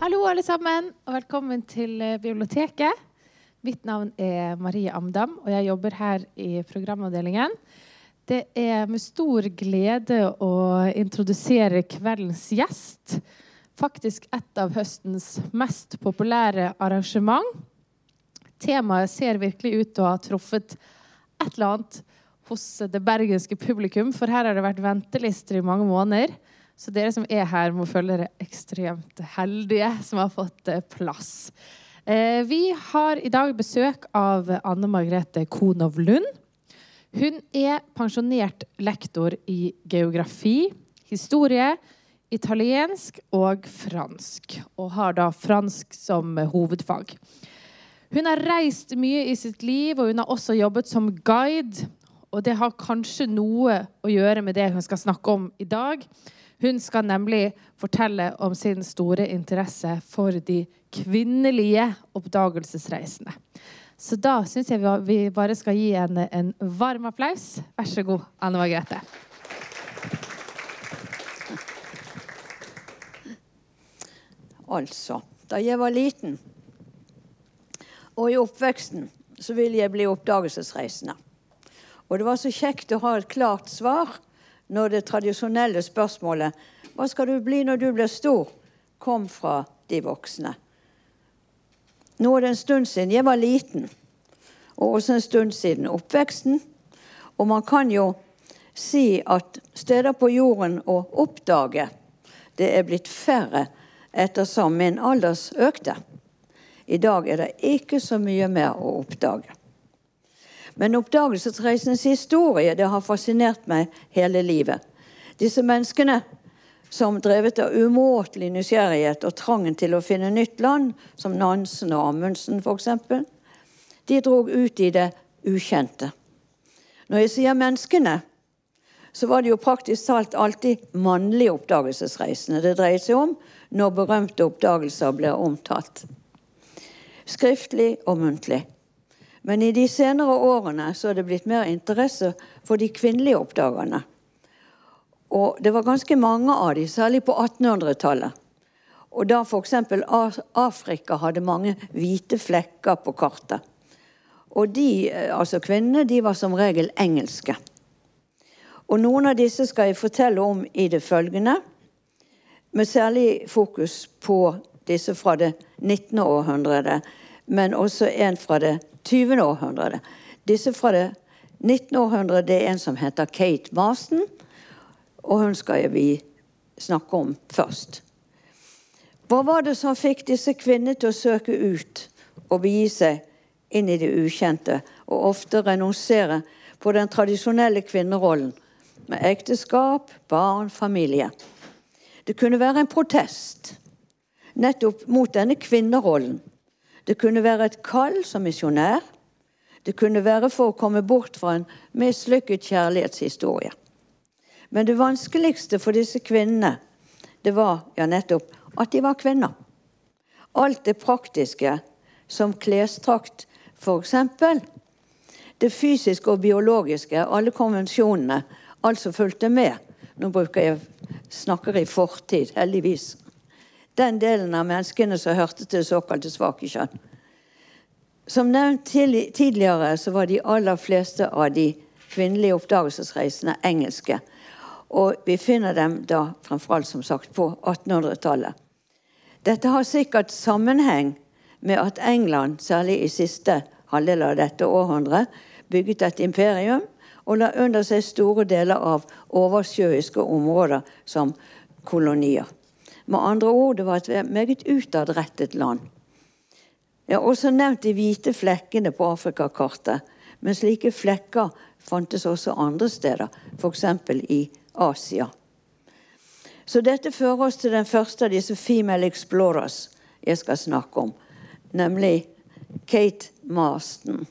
Hallo, alle sammen, og velkommen til eh, biblioteket. Mitt navn er Marie Amdam, og jeg jobber her i programavdelingen. Det er med stor glede å introdusere kveldens gjest. Faktisk et av høstens mest populære arrangement. Temaet ser virkelig ut til å ha truffet et eller annet hos det bergenske publikum, for her har det vært ventelister i mange måneder. Så dere som er her, må føle dere ekstremt heldige som har fått eh, plass. Eh, vi har i dag besøk av Anne Margrethe Konov Lund. Hun er pensjonert lektor i geografi, historie, italiensk og fransk, og har da fransk som hovedfag. Hun har reist mye i sitt liv, og hun har også jobbet som guide. Og det har kanskje noe å gjøre med det hun skal snakke om i dag. Hun skal nemlig fortelle om sin store interesse for de kvinnelige oppdagelsesreisende. Så da syns jeg vi bare skal gi henne en varm applaus. Vær så god, Anne Margrethe. Altså, da jeg var liten og i oppveksten, så ville jeg bli oppdagelsesreisende. Og det var så kjekt å ha et klart svar når det tradisjonelle spørsmålet 'Hva skal du bli når du blir stor?' kom fra de voksne. Nå er det en stund siden jeg var liten, og også en stund siden oppveksten. Og man kan jo si at steder på jorden å oppdage, det er blitt færre ettersom min alders økte. I dag er det ikke så mye mer å oppdage. Men oppdagelsesreisens historie det har fascinert meg hele livet. Disse menneskene som drevet av umåtelig nysgjerrighet og trangen til å finne nytt land, som Nansen og Amundsen f.eks., de drog ut i det ukjente. Når jeg sier menneskene, så var det jo praktisk talt alltid mannlige oppdagelsesreisende det dreide seg om når berømte oppdagelser ble omtalt. Skriftlig og muntlig. Men i de senere årene så er det blitt mer interesse for de kvinnelige oppdagerne. Og det var ganske mange av dem, særlig på 1800-tallet. Og da f.eks. Afrika hadde mange hvite flekker på kartet. Og de, eh, altså kvinnene, de var som regel engelske. Og noen av disse skal jeg fortelle om i det følgende, med særlig fokus på disse fra det 19. århundret, men også en fra det 20. århundre. Disse fra det 19. århundre det er en som heter Kate Marston, og hun skal vi snakke om først. Hva var det som fikk disse kvinnene til å søke ut og begi seg inn i det ukjente, og ofte renonsere på den tradisjonelle kvinnerollen med ekteskap, barn, familie? Det kunne være en protest nettopp mot denne kvinnerollen det kunne være et kall som misjonær. Det kunne være for å komme bort fra en mislykket kjærlighetshistorie. Men det vanskeligste for disse kvinnene, det var ja nettopp at de var kvinner. Alt det praktiske, som klesdrakt f.eks., det fysiske og biologiske, alle konvensjonene, altså fulgte med. Nå bruker jeg snakker i fortid, heldigvis den delen av menneskene som hørte til det såkalte svake kjønn. Som nevnt tidligere så var de aller fleste av de kvinnelige oppdagelsesreisende engelske. Og vi finner dem da fremfor alt som sagt på 1800-tallet. Dette har sikkert sammenheng med at England, særlig i siste halvdel av dette århundret, bygget et imperium og la under seg store deler av oversjøiske områder som kolonier. Med andre ord, det var et meget utadrettet land. Jeg har også nevnt de hvite flekkene på Afrikakartet. Men slike flekker fantes også andre steder, f.eks. i Asia. Så dette fører oss til den første av disse female explorers jeg skal snakke om, nemlig Kate Marston.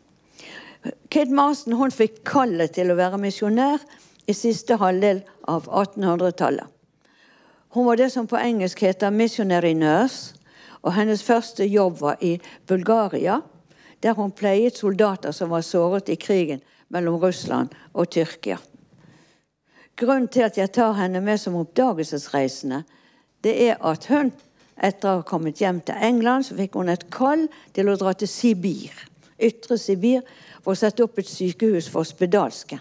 Kate Marston hun fikk kallet til å være misjonær i siste halvdel av 1800-tallet. Hun var det som på engelsk heter 'missionary nurse'. Og hennes første jobb var i Bulgaria, der hun pleiet soldater som var såret i krigen mellom Russland og Tyrkia. Grunnen til at jeg tar henne med som oppdagelsesreisende, det er at hun, etter å ha kommet hjem til England, så fikk hun et kall til å dra til Sibir, ytre Sibir, for å sette opp et sykehus for spedalske.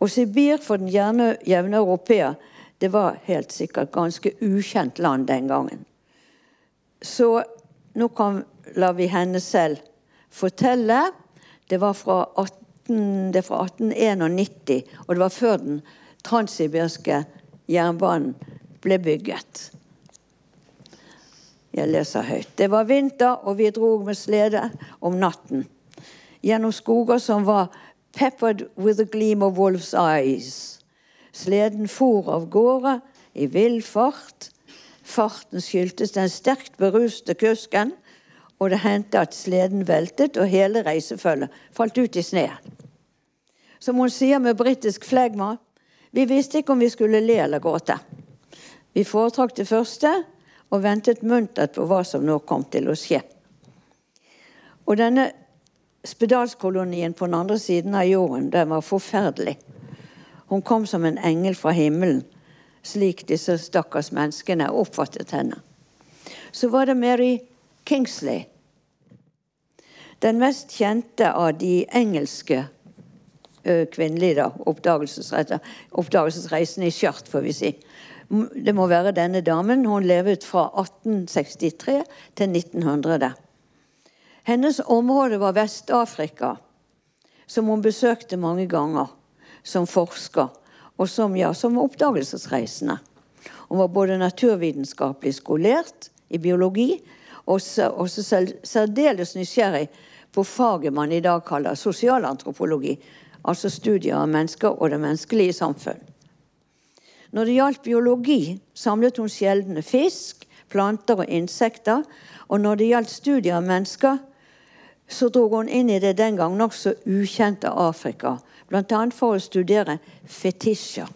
Og Sibir for den gjerne, jevne europeer det var helt sikkert ganske ukjent land den gangen. Så nå kan, lar vi henne selv fortelle. Det var fra, 18, det fra 1891, og det var før den transsibirske jernbanen ble bygget. Jeg leser høyt. Det var vinter, og vi drog med slede om natten gjennom skoger som var peppered with a gleam of wolf's eyes. Sleden for av gårde i vill fart. Farten skyldtes den sterkt beruste kusken, og det hendte at sleden veltet, og hele reisefølget falt ut i sneen. Som hun sier med britisk flegma, vi visste ikke om vi skulle le eller gråte. Vi foretrakk det første og ventet muntert på hva som nå kom til å skje. Og denne spedalskolonien på den andre siden av jorden, den var forferdelig. Hun kom som en engel fra himmelen, slik disse stakkars menneskene oppfattet henne. Så var det Mary Kingsley. Den mest kjente av de engelske kvinnelige da, oppdagelsesreisende i skjørt, får vi si. Det må være denne damen. Hun levet fra 1863 til 1900. Hennes område var Vest-Afrika, som hun besøkte mange ganger som forsker, og som, ja, som oppdagelsesreisende. Hun var både naturvitenskapelig skolert i biologi og særdeles nysgjerrig på faget man i dag kaller sosialantropologi, altså studier av mennesker og det menneskelige samfunn. Når det gjaldt biologi, samlet hun sjeldne fisk, planter og insekter. Og når det gjaldt studier av mennesker, så dro hun inn i det den gang nokså ukjente Afrika, bl.a. for å studere fetisjer.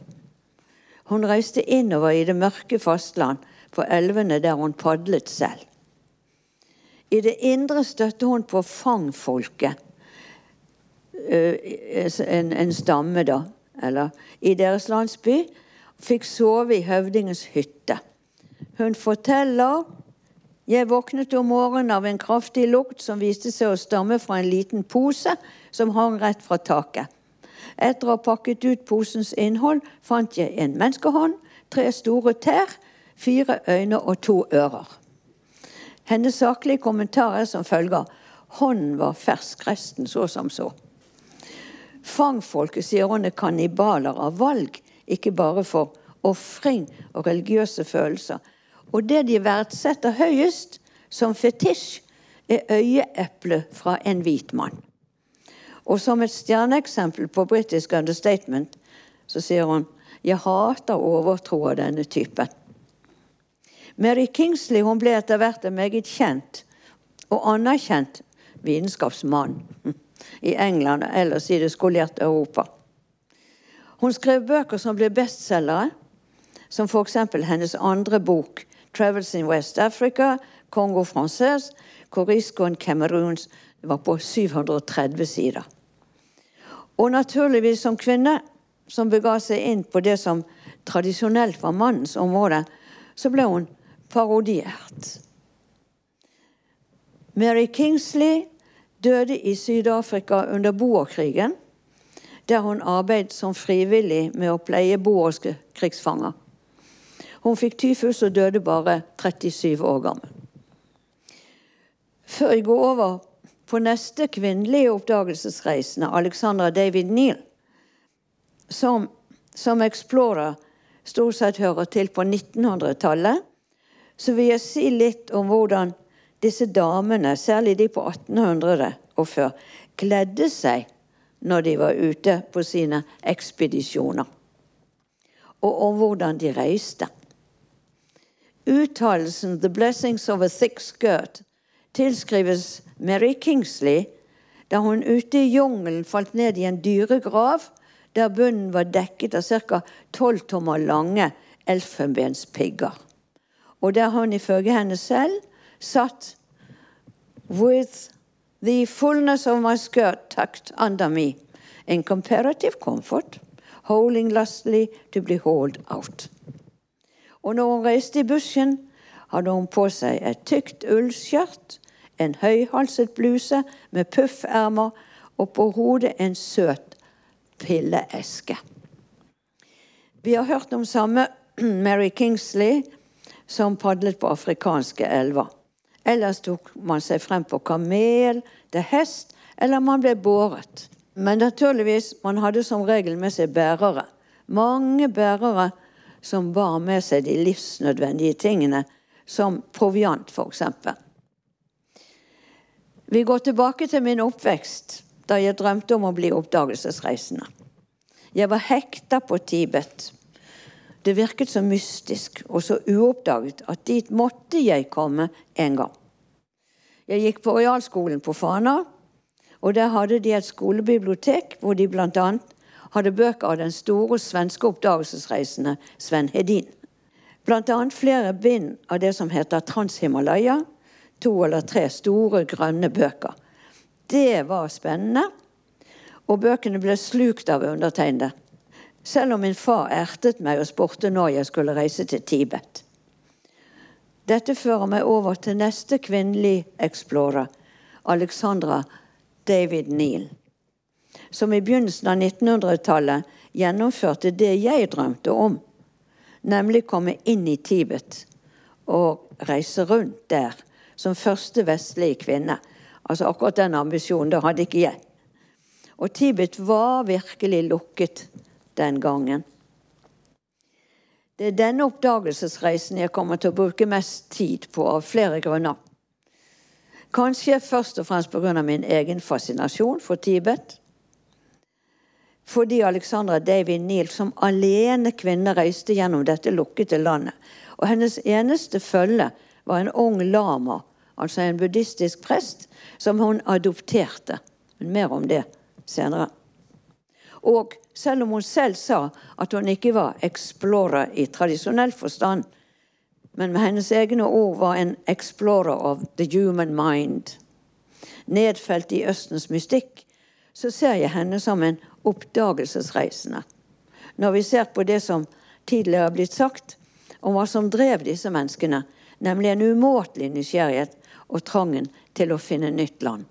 Hun reiste innover i det mørke fastland, på elvene der hun padlet selv. I det indre støtte hun på fangfolket, eh, en, en stamme, da, eller i deres landsby, fikk sove i høvdingens hytte. Hun forteller jeg våknet om morgenen av en kraftig lukt som viste seg å stamme fra en liten pose som hang rett fra taket. Etter å ha pakket ut posens innhold fant jeg en menneskehånd, tre store tær, fire øyne og to ører. Hennes saklige kommentar er som følger hånden var fersk, resten så som så. Fangfolket sier hun er kannibaler av valg, ikke bare for ofring og religiøse følelser. Og det de verdsetter høyest som fetisj, er øyeeplet fra en hvit mann. Og som et stjerneeksempel på britisk understatement så sier hun jeg hater overtro av denne typen. Mary Kingsley hun ble etter hvert en meget kjent og anerkjent vitenskapsmann i England og ellers i det skolerte Europa. Hun skrev bøker som ble bestselgere, som f.eks. hennes andre bok 'Travels in West Africa', Kongo Francaise, Corisco and Cameroons. Var på 730 sider. Og naturligvis som kvinne som bega seg inn på det som tradisjonelt var mannens område, så ble hun parodiert. Mary Kingsley døde i Syd-Afrika under boerkrigen, der hun arbeidet som frivillig med å pleie boerske krigsfanger. Hun fikk tyfus og døde bare 37 år gammel. Før jeg går over på neste kvinnelige oppdagelsesreisende, Alexandra David Neal, som som explorer stort sett hører til på 1900-tallet, så vil jeg si litt om hvordan disse damene, særlig de på 1800 og før, kledde seg når de var ute på sine ekspedisjoner. Og om hvordan de reiste. Uttalelsen 'The blessings of a thick skirt' tilskrives Mary Kingsley da hun ute i jungelen falt ned i en dyregrav der bunnen var dekket av ca. tolv tommer lange elfenbenspigger. Og der hun ifølge henne selv satt with the fullness of my skirt tucked under me in comparative comfort, holding lustily to be hauled out. Og når hun reiste i bushen, hadde hun på seg et tykt ullskjørt, en høyhalset bluse med puffermer og på hodet en søt pilleeske. Vi har hørt om samme Mary Kingsley som padlet på afrikanske elver. Ellers tok man seg frem på kamel, til hest, eller man ble båret. Men naturligvis, man hadde som regel med seg bærere. Mange bærere som bar med seg de livsnødvendige tingene, som proviant f.eks. Vi går tilbake til min oppvekst, da jeg drømte om å bli oppdagelsesreisende. Jeg var hekta på Tibet. Det virket så mystisk og så uoppdaget at dit måtte jeg komme en gang. Jeg gikk på realskolen på Fana, og der hadde de et skolebibliotek hvor de bl.a. hadde bøker av den store svenske oppdagelsesreisende Sven Hedin. Bl.a. flere bind av det som heter Transhimalaya. To eller tre store, grønne bøker. Det var spennende, og bøkene ble slukt av undertegnede. Selv om min far ertet meg og spurte når jeg skulle reise til Tibet. Dette fører meg over til neste kvinnelige explorer, Alexandra David Neal, som i begynnelsen av 1900-tallet gjennomførte det jeg drømte om, nemlig komme inn i Tibet og reise rundt der som første vestlige kvinne. Altså Akkurat den ambisjonen det hadde ikke jeg. Og Tibet var virkelig lukket den gangen. Det er denne oppdagelsesreisen jeg kommer til å bruke mest tid på av flere grunner. Kanskje først og fremst pga. min egen fascinasjon for Tibet. Fordi Alexandra Davy Neal som alene kvinne reiste gjennom dette lukkede landet. Og hennes eneste følge var en ung lama, altså en buddhistisk prest, som hun adopterte. Men mer om det senere. Og selv om hun selv sa at hun ikke var explorer i tradisjonell forstand, men med hennes egne ord var en explorer of the human mind. Nedfelt i Østens mystikk så ser jeg henne som en oppdagelsesreisende. Når vi ser på det som tidligere har blitt sagt om hva som drev disse menneskene, nemlig en umåtelig nysgjerrighet og trangen til å finne nytt land.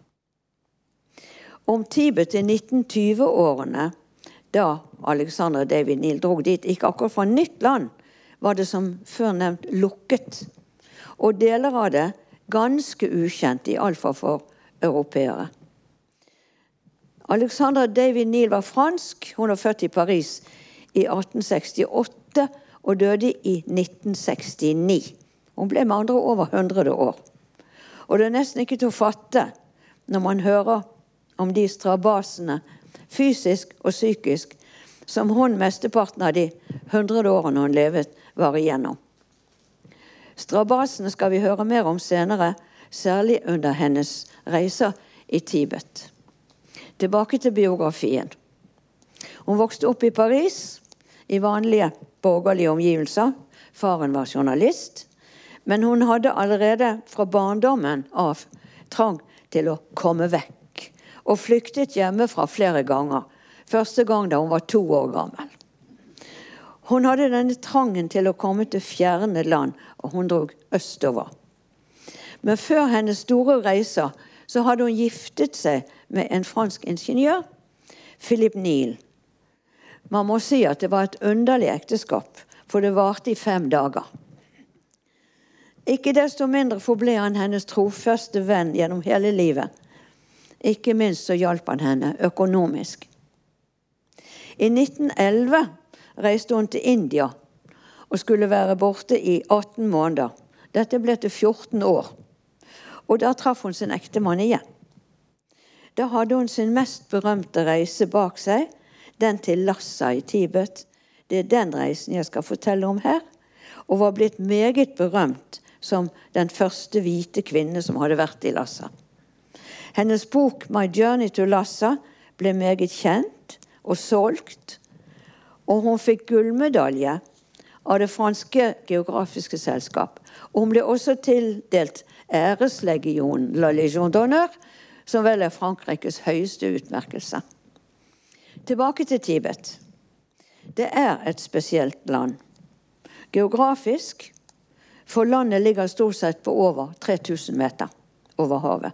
Om Tibet i 1920-årene, da Alexander David Neal drog dit, ikke akkurat fra nytt land, var det som før nevnt lukket. Og deler av det ganske ukjent, iallfall for europeere. Alexandra David Neal var fransk. Hun var født i Paris i 1868 og døde i 1969. Hun ble med andre over 100 år. Og det er nesten ikke til å fatte når man hører om de strabasene, fysisk og psykisk, som hun mesteparten av de 100 årene hun levet, var igjennom. Strabasene skal vi høre mer om senere, særlig under hennes reiser i Tibet. Tilbake til biografien. Hun vokste opp i Paris, i vanlige borgerlige omgivelser. Faren var journalist. Men hun hadde allerede fra barndommen av trang til å komme vekk, og flyktet hjemmefra flere ganger. Første gang da hun var to år gammel. Hun hadde denne trangen til å komme til fjerne land, og hun drog østover. Men før hennes store reiser så hadde hun giftet seg med en fransk ingeniør, Philip Neal. Man må si at det var et underlig ekteskap, for det varte i fem dager. Ikke desto mindre forble han hennes trofaste venn gjennom hele livet. Ikke minst så hjalp han henne økonomisk. I 1911 reiste hun til India og skulle være borte i 18 måneder. Dette ble til 14 år. Og da traff hun sin ektemann igjen. Da hadde hun sin mest berømte reise bak seg, den til Lhasa i Tibet. Det er den reisen jeg skal fortelle om her, og var blitt meget berømt som den første hvite kvinne som hadde vært i Lhasa. Hennes bok 'My Journey to Lhasa' ble meget kjent og solgt og hun fikk gullmedalje av det franske geografiske selskap. Og hun ble også tildelt æreslegionen La Légion d'honneur, som vel er Frankrikes høyeste utmerkelse. Tilbake til Tibet. Det er et spesielt land. geografisk, for landet ligger stort sett på over 3000 meter over havet.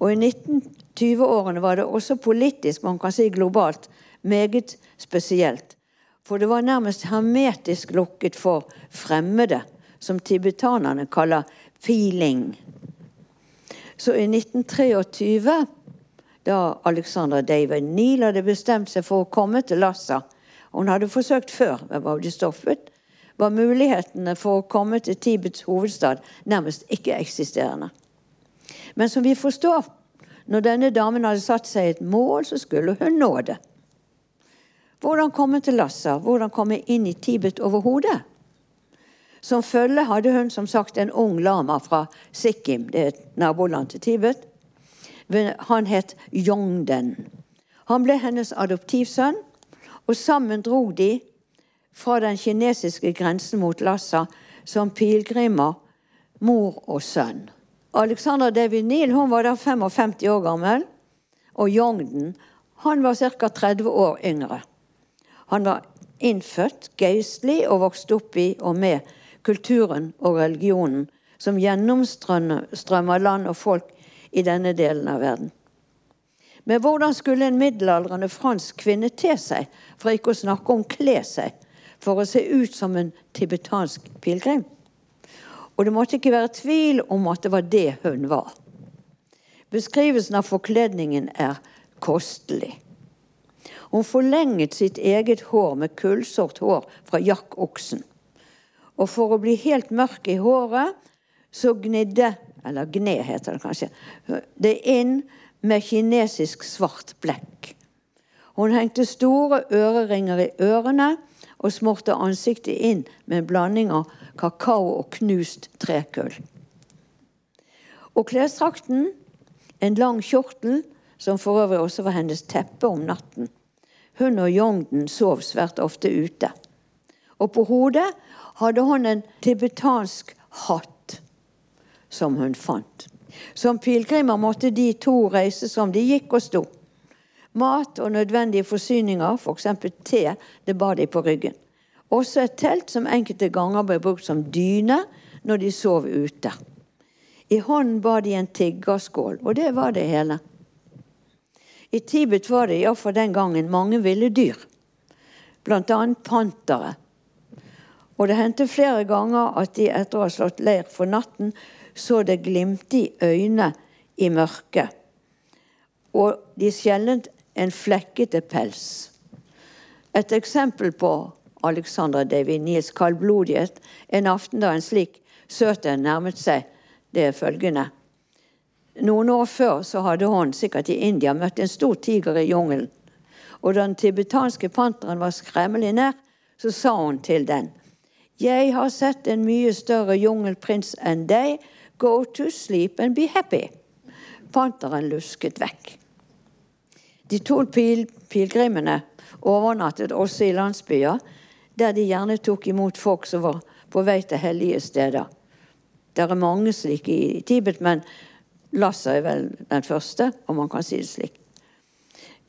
Og i 1920-årene var det også politisk, man kan si globalt, meget spesielt. For det var nærmest hermetisk lukket for fremmede, som tibetanerne kaller feeling. Så i 1923, da Alexandra David Neal hadde bestemt seg for å komme til Lhasa Hun hadde forsøkt før, men var blitt stoppet. Var mulighetene for å komme til Tibets hovedstad nærmest ikke-eksisterende. Men som vi forstår, når denne damen hadde satt seg et mål, så skulle hun nå det. Hvordan komme til Lhasa? Hvordan komme inn i Tibet overhodet? Som følge hadde hun som sagt en ung lama fra Sikkim, det er et naboland til Tibet. Han het Yongden. Han ble hennes adoptivsønn, og sammen dro de fra den kinesiske grensen mot Lhasa som pilegrimer, mor og sønn. Alexandra David Neal hun var da 55 år gammel, og Yongden han var ca. 30 år yngre. Han var innfødt geistlig og vokste opp i og med kulturen og religionen som gjennomstrømmer land og folk i denne delen av verden. Men hvordan skulle en middelaldrende fransk kvinne te seg, for ikke å snakke om kle seg, for å se ut som en tibetansk pilegrim? Og det måtte ikke være tvil om at det var det hun var. Beskrivelsen av forkledningen er kostelig. Hun forlenget sitt eget hår med kullsort hår fra jakkoksen. Og for å bli helt mørk i håret, så gnidde Eller gne, heter det kanskje. Det inn med kinesisk svart blekk. Hun hengte store øreringer i ørene og smurte ansiktet inn med en blanding av kakao og knust trekull. Og klesdrakten, en lang kjortel, som for øvrig også var hennes teppe om natten. Hun og Jongden sov svært ofte ute. Og på hodet hadde hun en tibetansk hatt som hun fant. Som pilegrimer måtte de to reise som de gikk og sto. Mat og nødvendige forsyninger, f.eks. For te, det bar de på ryggen. Også et telt som enkelte ganger ble brukt som dyne når de sov ute. I hånden bar de en tiggerskål, og det var det hele. I Tibet var det iallfall den gangen mange ville dyr, bl.a. pantere. Og det hendte flere ganger at de etter å ha slått leir for natten, så det glimte i øynene i mørket. Og de sjelden en flekkete pels. Et eksempel på Alexandra David Niels kaldblodighet en aften da en slik søt en nærmet seg, det er følgende. Noen år før så hadde hun, sikkert i India, møtt en stor tiger i jungelen. Og da den tibetanske panteren var skremmelig nær, så sa hun til den Jeg har sett en mye større jungelprins enn deg. Go to sleep and be happy. Panteren lusket vekk. De to pil pilegrimene overnattet også i landsbyer, der de gjerne tok imot folk som var på vei til hellige steder. Det er mange slike i Tibet, men Lhasa er vel den første, om man kan si det slik.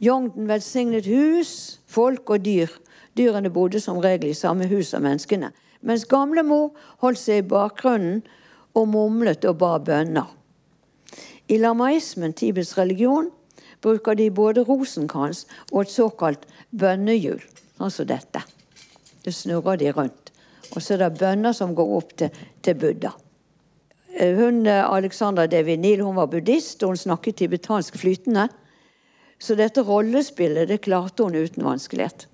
Jongden velsignet hus, folk og dyr. Dyrene bodde som regel i samme hus som menneskene. Mens gamlemor holdt seg i bakgrunnen og mumlet og ba bønner. I lamaismen, Tibets religion, bruker de både rosenkrans og et såkalt bønnehjul, sånn som dette. Det snurrer de rundt. Og så er det bønner som går opp til, til Buddha. Eh, hun, eh, Alexandra Devinil hun var buddhist, og hun snakket tibetansk flytende. Så dette rollespillet det klarte hun uten vanskelighet.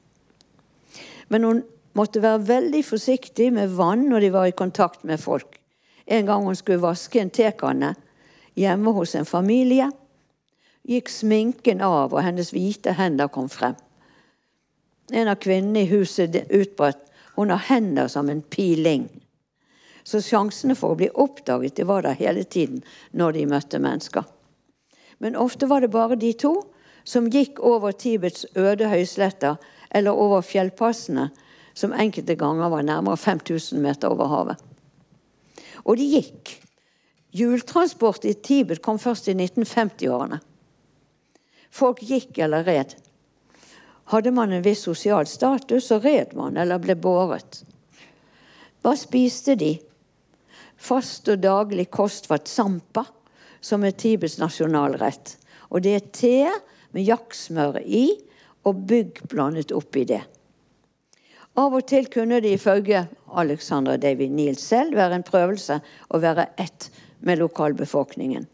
Men hun måtte være veldig forsiktig med vann når de var i kontakt med folk. En gang hun skulle vaske en tekanne hjemme hos en familie, gikk sminken av, og hennes hvite hender kom frem. En av kvinnene i huset utbrøt hun har hender som en piling. Så sjansene for å bli oppdaget det var der hele tiden når de møtte mennesker. Men ofte var det bare de to som gikk over Tibets øde høysletter eller over fjellpassene, som enkelte ganger var nærmere 5000 meter over havet. Og de gikk. Hjultransport i Tibet kom først i 1950-årene. Folk gikk eller red. Hadde man en viss sosial status, så red man eller ble båret. Hva spiste de? Fast og daglig kost var tsampa, som er Tibets nasjonalrett. Og det er te med jakksmør i og bygg blandet oppi det. Av og til kunne det ifølge Alexander David Neal selv være en prøvelse å være ett med lokalbefolkningen.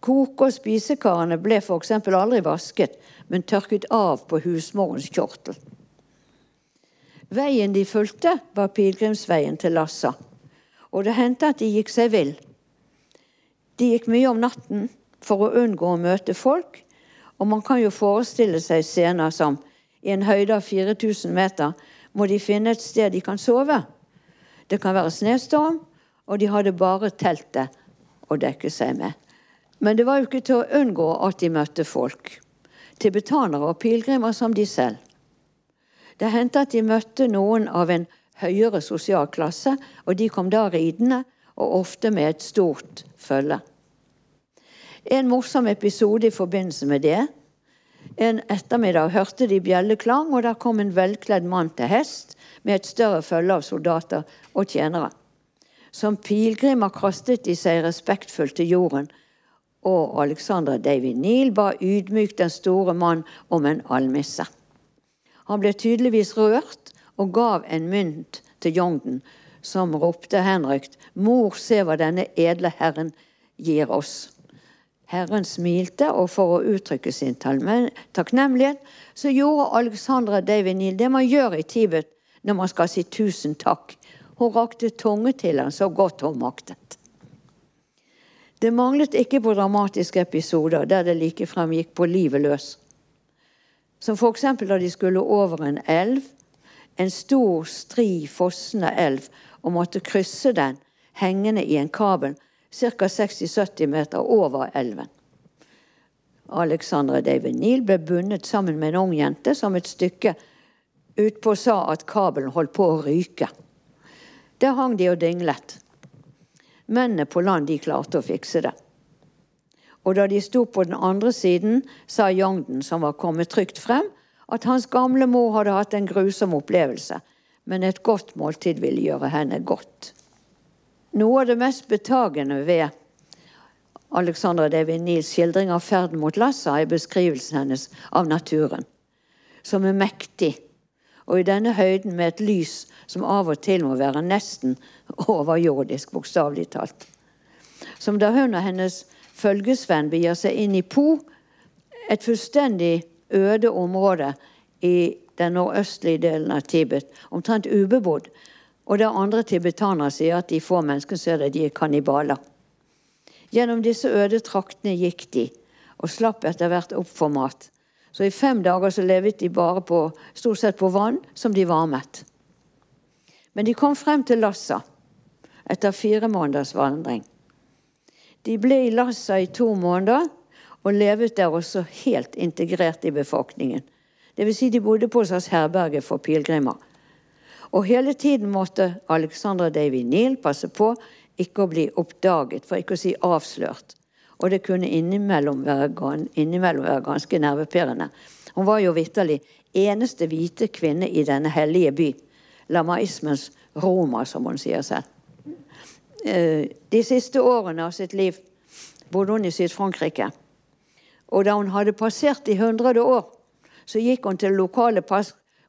Koke- og spisekarene ble f.eks. aldri vasket, men tørket av på husmorens kjortel. Veien de fulgte, var pilegrimsveien til Lassa, og det hendte at de gikk seg vill. De gikk mye om natten for å unngå å møte folk, og man kan jo forestille seg scener som i en høyde av 4000 meter må de finne et sted de kan sove. Det kan være snøstorm, og de hadde bare teltet å dekke seg med. Men det var jo ikke til å unngå at de møtte folk. Tibetanere og pilegrimer som de selv. Det hendte at de møtte noen av en høyere sosial klasse, og de kom da ridende, og ofte med et stort følge. En morsom episode i forbindelse med det. En ettermiddag hørte de bjelleklang, og der kom en velkledd mann til hest med et større følge av soldater og tjenere. Som pilegrimer kastet de seg respektfullt til jorden, og Alexander David Neal ba ydmykt den store mann om en almisse. Han ble tydeligvis rørt og gav en mynt til Jongden, som ropte henrykt, Mor, se hva denne edle Herren gir oss. Herren smilte, og for å uttrykke sin takknemlighet, så gjorde Alexandra David Neal det man gjør i Tibet når man skal si tusen takk. Hun rakte tunge til ham så godt hun maktet. Det manglet ikke på dramatiske episoder der det likefrem gikk på livet løs. Som f.eks. da de skulle over en elv, en stor, stri, fossende elv, og måtte krysse den hengende i en kabel ca. 60-70 meter over elven. Alexandra David Neal ble bundet sammen med en ung jente som et stykke utpå sa at kabelen holdt på å ryke. Der hang de og dinglet. Mennene på land de klarte å fikse det. Og da de sto på den andre siden, sa Jongden, som var kommet trygt frem, at hans gamle mor hadde hatt en grusom opplevelse, men et godt måltid ville gjøre henne godt. Noe av det mest betagende ved Alexandra David Niels skildring av ferden mot Lassa er beskrivelsen hennes av naturen, som er mektig, og i denne høyden med et lys som av og til må være nesten overjordisk, bokstavelig talt. Som da hun og hennes følgesvenn begir seg inn i Po, et fullstendig øde område i den nordøstlige delen av Tibet, omtrent ubebodd. Og der andre tibetanere sier at de få menneskene ser det, de er kannibaler. Gjennom disse øde traktene gikk de, og slapp etter hvert opp for mat. Så i fem dager så levet de bare på, stort sett på vann som de varmet. Men de kom frem til Lassa etter fire måneders vandring. De ble i Lhasa i to måneder og levet der også helt integrert i befolkningen. Dvs. Si de bodde på et slags herberge for pilegrimer. Og hele tiden måtte Alexandra Davy Neal passe på ikke å bli oppdaget, for ikke å si avslørt. Og det kunne innimellom være, innimellom være ganske nervepirrende. Hun var jo vitterlig eneste hvite kvinne i denne hellige by. Lamaismens Roma, som hun sier selv. Eh, de siste årene av sitt liv bodde hun i Syd-Frankrike. Og da hun hadde passert de hundrede år, så gikk hun til det lokale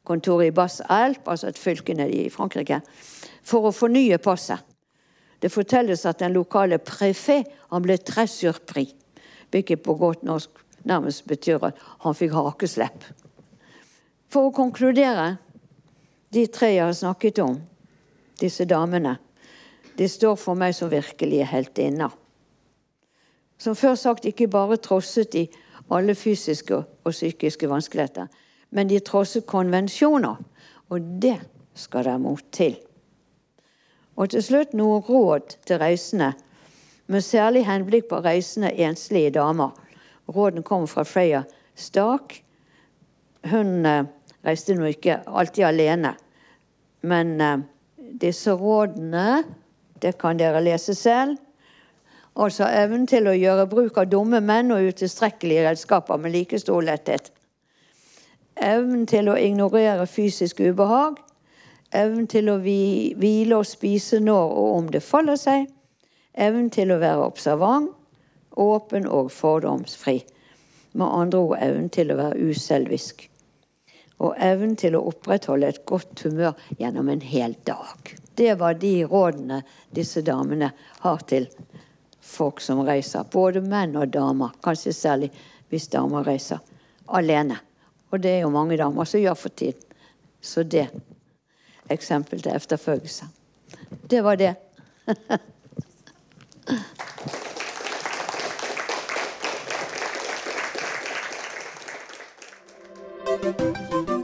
passkontoret i Basse-Alp, altså et fylke nede i Frankrike, for å fornye passet. Det fortelles at den lokale prefet han ble très surpris, hvilket på godt norsk nærmest betyr at han fikk hakeslepp. For å konkludere de tre jeg har snakket om, disse damene de står for meg som virkelige heltinner. Som før sagt ikke bare trosset de alle fysiske og psykiske vanskeligheter, men de trosset konvensjoner. Og det skal det mot til. Og til slutt noen råd til reisende, med særlig henblikk på reisende enslige damer. Råden kommer fra Freya Stark. Hun eh, reiste nå ikke alltid alene, men eh, disse rådene det kan dere lese selv. Altså evnen til å gjøre bruk av dumme menn og utilstrekkelige redskaper med like stor letthet. Evnen til å ignorere fysisk ubehag. Evnen til å hvile og spise når og om det faller seg. Evnen til å være observant, åpen og fordomsfri. Med andre ord evnen til å være uselvisk. Og evnen til å opprettholde et godt humør gjennom en hel dag. Det var de rådene disse damene har til folk som reiser. Både menn og damer. Kanskje særlig hvis damer reiser alene. Og det er jo mange damer som gjør for tiden. Så det eksempel til efterfølgelse. Det var det.